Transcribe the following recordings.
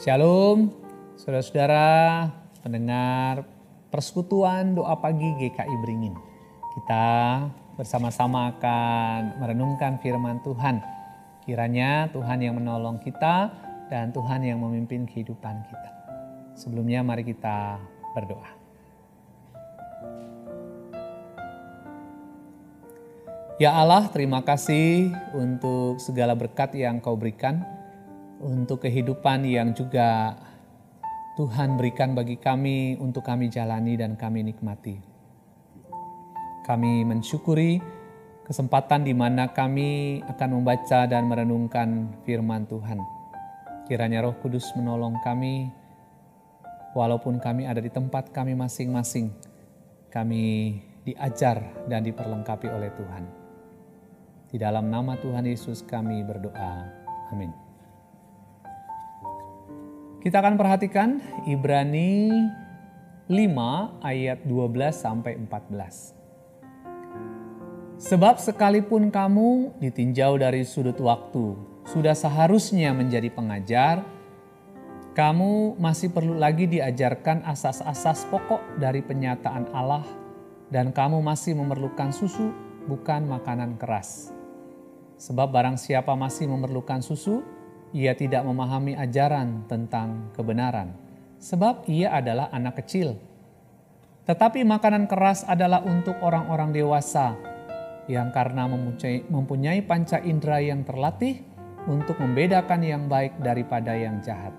Shalom, saudara-saudara pendengar persekutuan doa pagi GKI Beringin. Kita bersama-sama akan merenungkan firman Tuhan. Kiranya Tuhan yang menolong kita dan Tuhan yang memimpin kehidupan kita. Sebelumnya mari kita berdoa. Ya Allah, terima kasih untuk segala berkat yang kau berikan, untuk kehidupan yang juga Tuhan berikan bagi kami untuk kami jalani dan kami nikmati. Kami mensyukuri kesempatan di mana kami akan membaca dan merenungkan firman Tuhan. Kiranya Roh Kudus menolong kami, walaupun kami ada di tempat kami masing-masing, kami diajar dan diperlengkapi oleh Tuhan. Di dalam nama Tuhan Yesus kami berdoa. Amin. Kita akan perhatikan Ibrani 5 ayat 12 sampai 14. Sebab sekalipun kamu ditinjau dari sudut waktu, sudah seharusnya menjadi pengajar, kamu masih perlu lagi diajarkan asas-asas pokok dari penyataan Allah dan kamu masih memerlukan susu bukan makanan keras. Sebab barang siapa masih memerlukan susu, ia tidak memahami ajaran tentang kebenaran, sebab ia adalah anak kecil. Tetapi makanan keras adalah untuk orang-orang dewasa yang karena mempunyai, panca indera yang terlatih untuk membedakan yang baik daripada yang jahat.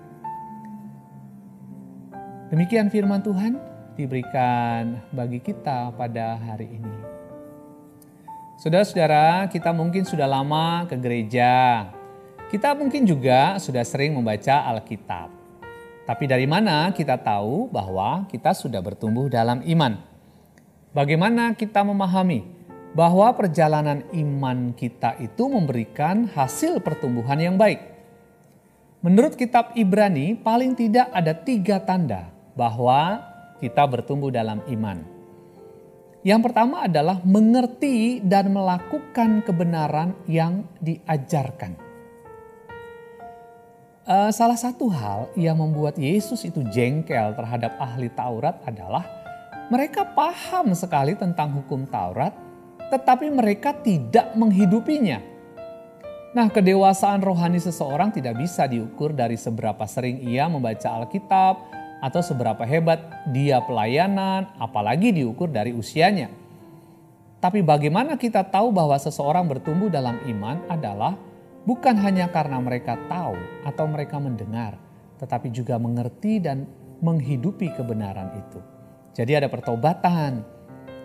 Demikian firman Tuhan diberikan bagi kita pada hari ini. Saudara-saudara, kita mungkin sudah lama ke gereja. Kita mungkin juga sudah sering membaca Alkitab. Tapi dari mana kita tahu bahwa kita sudah bertumbuh dalam iman? Bagaimana kita memahami bahwa perjalanan iman kita itu memberikan hasil pertumbuhan yang baik? Menurut kitab Ibrani, paling tidak ada tiga tanda bahwa kita bertumbuh dalam iman. Yang pertama adalah mengerti dan melakukan kebenaran yang diajarkan. Uh, salah satu hal yang membuat Yesus itu jengkel terhadap ahli Taurat adalah mereka paham sekali tentang hukum Taurat, tetapi mereka tidak menghidupinya. Nah, kedewasaan rohani seseorang tidak bisa diukur dari seberapa sering ia membaca Alkitab, atau seberapa hebat dia pelayanan, apalagi diukur dari usianya. Tapi bagaimana kita tahu bahwa seseorang bertumbuh dalam iman adalah bukan hanya karena mereka tahu atau mereka mendengar, tetapi juga mengerti dan menghidupi kebenaran itu. Jadi ada pertobatan.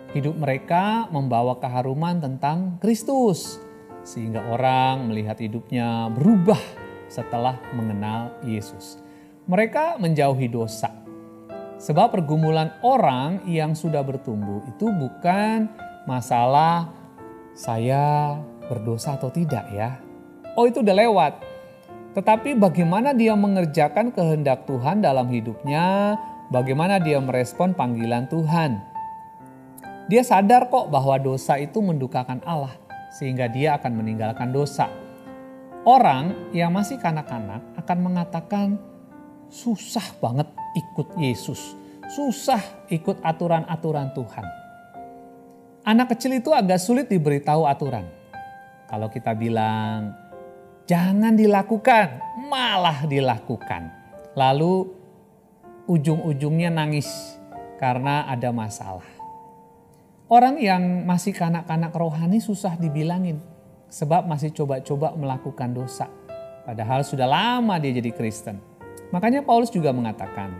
Hidup mereka membawa keharuman tentang Kristus. Sehingga orang melihat hidupnya berubah setelah mengenal Yesus mereka menjauhi dosa. Sebab pergumulan orang yang sudah bertumbuh itu bukan masalah saya berdosa atau tidak ya. Oh itu udah lewat. Tetapi bagaimana dia mengerjakan kehendak Tuhan dalam hidupnya, bagaimana dia merespon panggilan Tuhan. Dia sadar kok bahwa dosa itu mendukakan Allah sehingga dia akan meninggalkan dosa. Orang yang masih kanak-kanak akan mengatakan, susah banget ikut Yesus. Susah ikut aturan-aturan Tuhan. Anak kecil itu agak sulit diberitahu aturan. Kalau kita bilang jangan dilakukan, malah dilakukan. Lalu ujung-ujungnya nangis karena ada masalah. Orang yang masih kanak-kanak rohani susah dibilangin sebab masih coba-coba melakukan dosa. Padahal sudah lama dia jadi Kristen. Makanya Paulus juga mengatakan,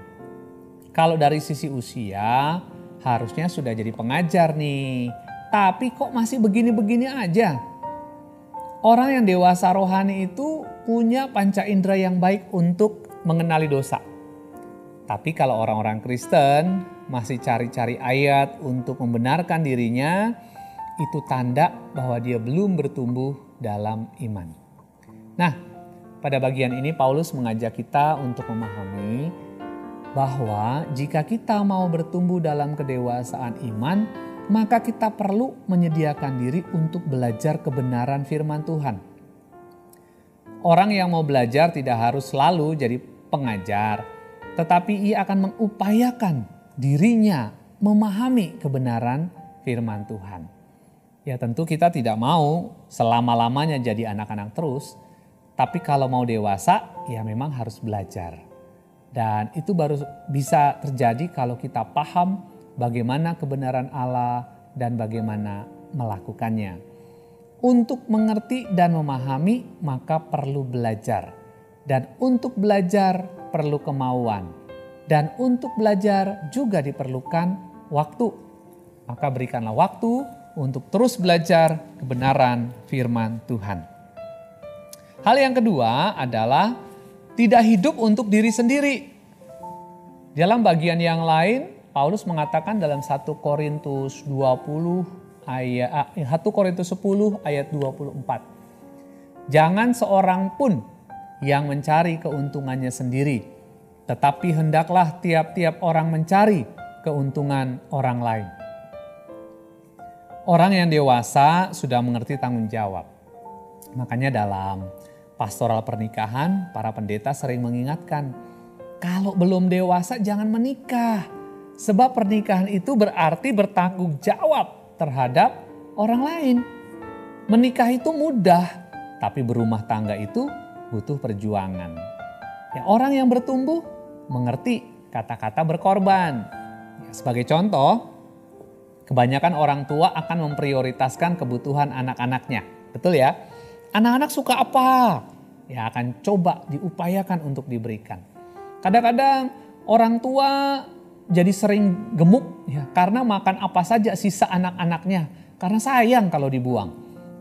kalau dari sisi usia harusnya sudah jadi pengajar nih, tapi kok masih begini-begini aja. Orang yang dewasa rohani itu punya panca indera yang baik untuk mengenali dosa. Tapi kalau orang-orang Kristen masih cari-cari ayat untuk membenarkan dirinya, itu tanda bahwa dia belum bertumbuh dalam iman. Nah, pada bagian ini Paulus mengajak kita untuk memahami bahwa jika kita mau bertumbuh dalam kedewasaan iman, maka kita perlu menyediakan diri untuk belajar kebenaran firman Tuhan. Orang yang mau belajar tidak harus selalu jadi pengajar, tetapi ia akan mengupayakan dirinya memahami kebenaran firman Tuhan. Ya tentu kita tidak mau selama-lamanya jadi anak-anak terus, tapi kalau mau dewasa ya memang harus belajar. Dan itu baru bisa terjadi kalau kita paham bagaimana kebenaran Allah dan bagaimana melakukannya. Untuk mengerti dan memahami maka perlu belajar. Dan untuk belajar perlu kemauan. Dan untuk belajar juga diperlukan waktu. Maka berikanlah waktu untuk terus belajar kebenaran firman Tuhan. Hal yang kedua adalah tidak hidup untuk diri sendiri. Dalam bagian yang lain, Paulus mengatakan dalam 1 Korintus 20 ayat 1 ah, Korintus 10 ayat 24. Jangan seorang pun yang mencari keuntungannya sendiri, tetapi hendaklah tiap-tiap orang mencari keuntungan orang lain. Orang yang dewasa sudah mengerti tanggung jawab. Makanya dalam pastoral pernikahan, para pendeta sering mengingatkan, kalau belum dewasa jangan menikah. Sebab pernikahan itu berarti bertanggung jawab terhadap orang lain. Menikah itu mudah, tapi berumah tangga itu butuh perjuangan. Ya, orang yang bertumbuh mengerti kata-kata berkorban. Ya, sebagai contoh, kebanyakan orang tua akan memprioritaskan kebutuhan anak-anaknya. Betul ya? Anak-anak suka apa? Ya akan coba diupayakan untuk diberikan. Kadang-kadang orang tua jadi sering gemuk ya karena makan apa saja sisa anak-anaknya karena sayang kalau dibuang.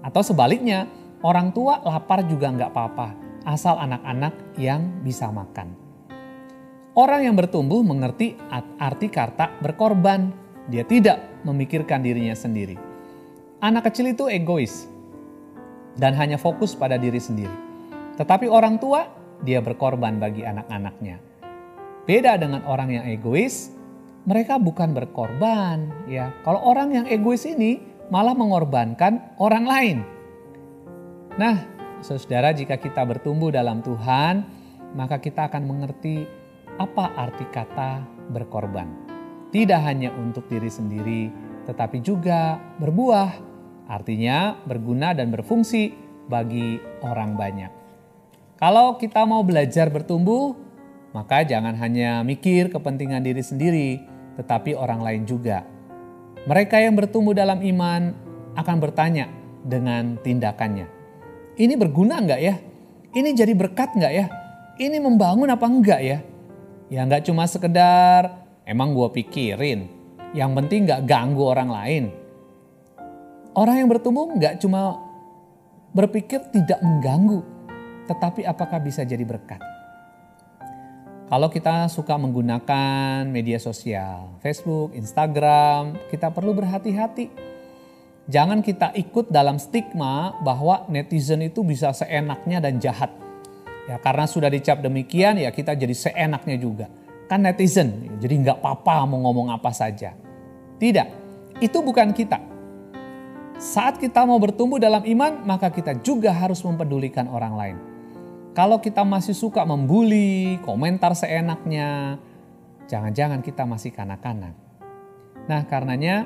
Atau sebaliknya orang tua lapar juga nggak apa-apa asal anak-anak yang bisa makan. Orang yang bertumbuh mengerti arti kata berkorban. Dia tidak memikirkan dirinya sendiri. Anak kecil itu egois, dan hanya fokus pada diri sendiri. Tetapi orang tua, dia berkorban bagi anak-anaknya. Beda dengan orang yang egois, mereka bukan berkorban, ya. Kalau orang yang egois ini malah mengorbankan orang lain. Nah, Saudara, jika kita bertumbuh dalam Tuhan, maka kita akan mengerti apa arti kata berkorban. Tidak hanya untuk diri sendiri, tetapi juga berbuah Artinya berguna dan berfungsi bagi orang banyak. Kalau kita mau belajar bertumbuh, maka jangan hanya mikir kepentingan diri sendiri, tetapi orang lain juga. Mereka yang bertumbuh dalam iman akan bertanya dengan tindakannya. Ini berguna enggak ya? Ini jadi berkat enggak ya? Ini membangun apa enggak ya? Ya enggak cuma sekedar emang gue pikirin. Yang penting enggak ganggu orang lain. Orang yang bertumbuh nggak cuma berpikir tidak mengganggu, tetapi apakah bisa jadi berkat. Kalau kita suka menggunakan media sosial, Facebook, Instagram, kita perlu berhati-hati. Jangan kita ikut dalam stigma bahwa netizen itu bisa seenaknya dan jahat. Ya karena sudah dicap demikian ya kita jadi seenaknya juga. Kan netizen, jadi nggak apa-apa mau ngomong apa saja. Tidak, itu bukan kita. Saat kita mau bertumbuh dalam iman, maka kita juga harus mempedulikan orang lain. Kalau kita masih suka membuli, komentar seenaknya, jangan-jangan kita masih kanak-kanak. Nah, karenanya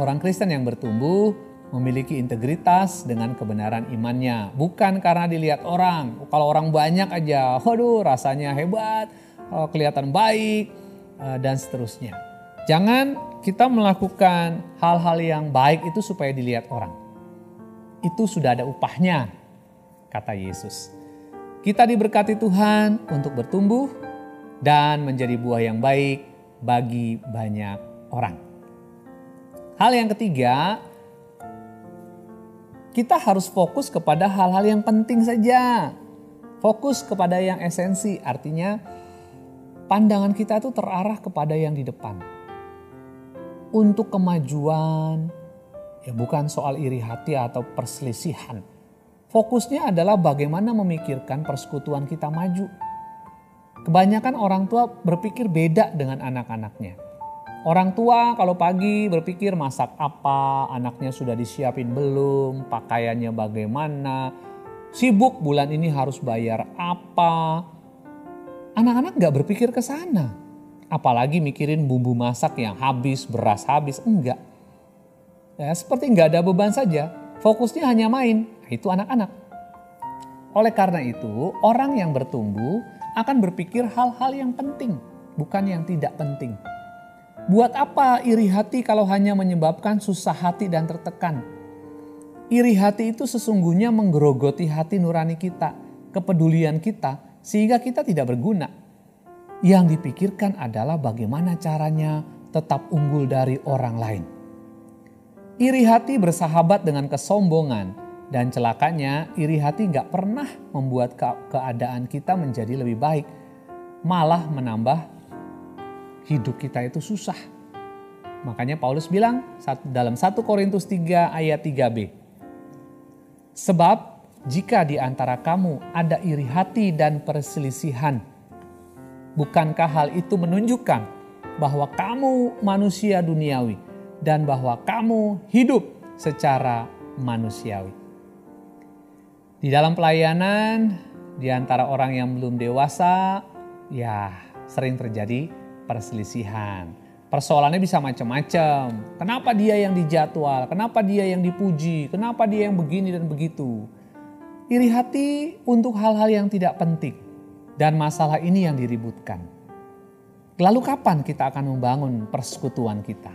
orang Kristen yang bertumbuh memiliki integritas dengan kebenaran imannya, bukan karena dilihat orang. Kalau orang banyak aja, waduh, rasanya hebat, oh, kelihatan baik, eh, dan seterusnya. Jangan kita melakukan hal-hal yang baik itu supaya dilihat orang. Itu sudah ada upahnya, kata Yesus. Kita diberkati Tuhan untuk bertumbuh dan menjadi buah yang baik bagi banyak orang. Hal yang ketiga, kita harus fokus kepada hal-hal yang penting saja. Fokus kepada yang esensi, artinya pandangan kita itu terarah kepada yang di depan untuk kemajuan, ya bukan soal iri hati atau perselisihan. Fokusnya adalah bagaimana memikirkan persekutuan kita maju. Kebanyakan orang tua berpikir beda dengan anak-anaknya. Orang tua kalau pagi berpikir masak apa, anaknya sudah disiapin belum, pakaiannya bagaimana, sibuk bulan ini harus bayar apa. Anak-anak gak berpikir ke sana. Apalagi mikirin bumbu masak yang habis, beras habis, enggak. Ya, seperti nggak ada beban saja, fokusnya hanya main, itu anak-anak. Oleh karena itu, orang yang bertumbuh akan berpikir hal-hal yang penting, bukan yang tidak penting. Buat apa iri hati kalau hanya menyebabkan susah hati dan tertekan? Iri hati itu sesungguhnya menggerogoti hati nurani kita, kepedulian kita, sehingga kita tidak berguna. Yang dipikirkan adalah bagaimana caranya tetap unggul dari orang lain. Iri hati bersahabat dengan kesombongan dan celakanya iri hati nggak pernah membuat ke keadaan kita menjadi lebih baik. Malah menambah hidup kita itu susah. Makanya Paulus bilang dalam 1 Korintus 3 ayat 3b. Sebab jika di antara kamu ada iri hati dan perselisihan, bukankah hal itu menunjukkan bahwa kamu manusia duniawi dan bahwa kamu hidup secara manusiawi. Di dalam pelayanan, di antara orang yang belum dewasa, ya sering terjadi perselisihan. Persoalannya bisa macam-macam. Kenapa dia yang dijadwal? Kenapa dia yang dipuji? Kenapa dia yang begini dan begitu? Iri hati untuk hal-hal yang tidak penting. Dan masalah ini yang diributkan. Lalu kapan kita akan membangun persekutuan kita?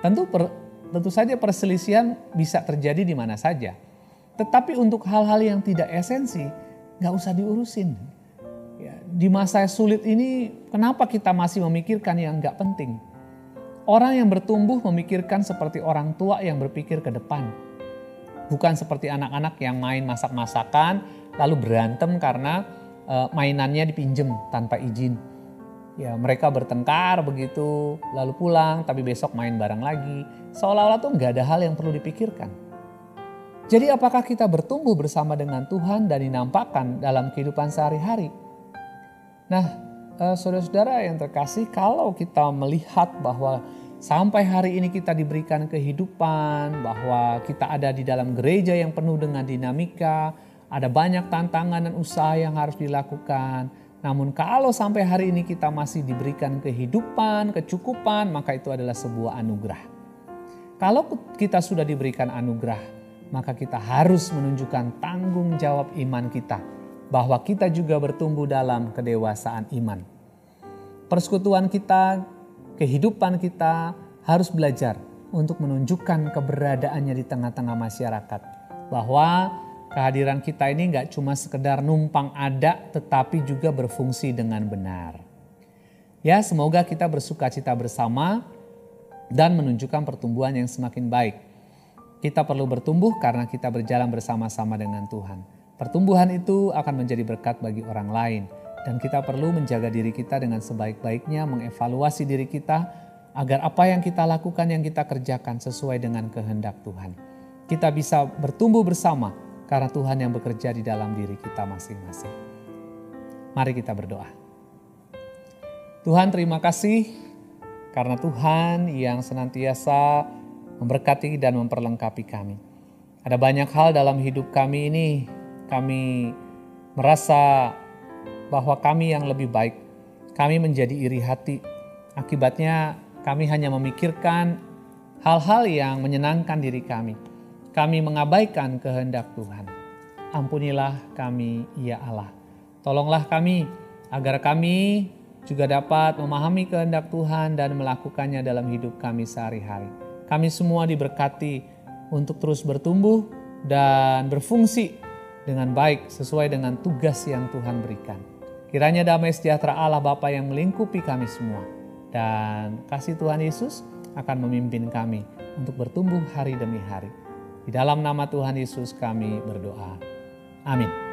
Tentu per, tentu saja perselisihan bisa terjadi di mana saja. Tetapi untuk hal-hal yang tidak esensi, nggak usah diurusin. Ya, di masa sulit ini, kenapa kita masih memikirkan yang nggak penting? Orang yang bertumbuh memikirkan seperti orang tua yang berpikir ke depan. Bukan seperti anak-anak yang main masak-masakan, lalu berantem karena uh, mainannya dipinjem tanpa izin Ya mereka bertengkar begitu, lalu pulang tapi besok main bareng lagi. Seolah-olah tuh nggak ada hal yang perlu dipikirkan. Jadi apakah kita bertumbuh bersama dengan Tuhan dan dinampakkan dalam kehidupan sehari-hari? Nah, eh, saudara-saudara yang terkasih, kalau kita melihat bahwa sampai hari ini kita diberikan kehidupan, bahwa kita ada di dalam gereja yang penuh dengan dinamika, ada banyak tantangan dan usaha yang harus dilakukan, namun kalau sampai hari ini kita masih diberikan kehidupan, kecukupan, maka itu adalah sebuah anugerah. Kalau kita sudah diberikan anugerah, maka kita harus menunjukkan tanggung jawab iman kita bahwa kita juga bertumbuh dalam kedewasaan iman. Persekutuan kita, kehidupan kita harus belajar untuk menunjukkan keberadaannya di tengah-tengah masyarakat. Bahwa kehadiran kita ini nggak cuma sekedar numpang ada tetapi juga berfungsi dengan benar. Ya semoga kita bersuka cita bersama dan menunjukkan pertumbuhan yang semakin baik. Kita perlu bertumbuh karena kita berjalan bersama-sama dengan Tuhan. Pertumbuhan itu akan menjadi berkat bagi orang lain dan kita perlu menjaga diri kita dengan sebaik-baiknya, mengevaluasi diri kita agar apa yang kita lakukan, yang kita kerjakan sesuai dengan kehendak Tuhan. Kita bisa bertumbuh bersama karena Tuhan yang bekerja di dalam diri kita masing-masing. Mari kita berdoa. Tuhan terima kasih karena Tuhan yang senantiasa memberkati dan memperlengkapi kami. Ada banyak hal dalam hidup kami ini, kami merasa bahwa kami yang lebih baik. Kami menjadi iri hati. Akibatnya kami hanya memikirkan hal-hal yang menyenangkan diri kami kami mengabaikan kehendak Tuhan. Ampunilah kami, ya Allah. Tolonglah kami agar kami juga dapat memahami kehendak Tuhan dan melakukannya dalam hidup kami sehari-hari. Kami semua diberkati untuk terus bertumbuh dan berfungsi dengan baik sesuai dengan tugas yang Tuhan berikan. Kiranya damai sejahtera Allah Bapa yang melingkupi kami semua dan kasih Tuhan Yesus akan memimpin kami untuk bertumbuh hari demi hari. Di dalam nama Tuhan Yesus kami berdoa. Amin.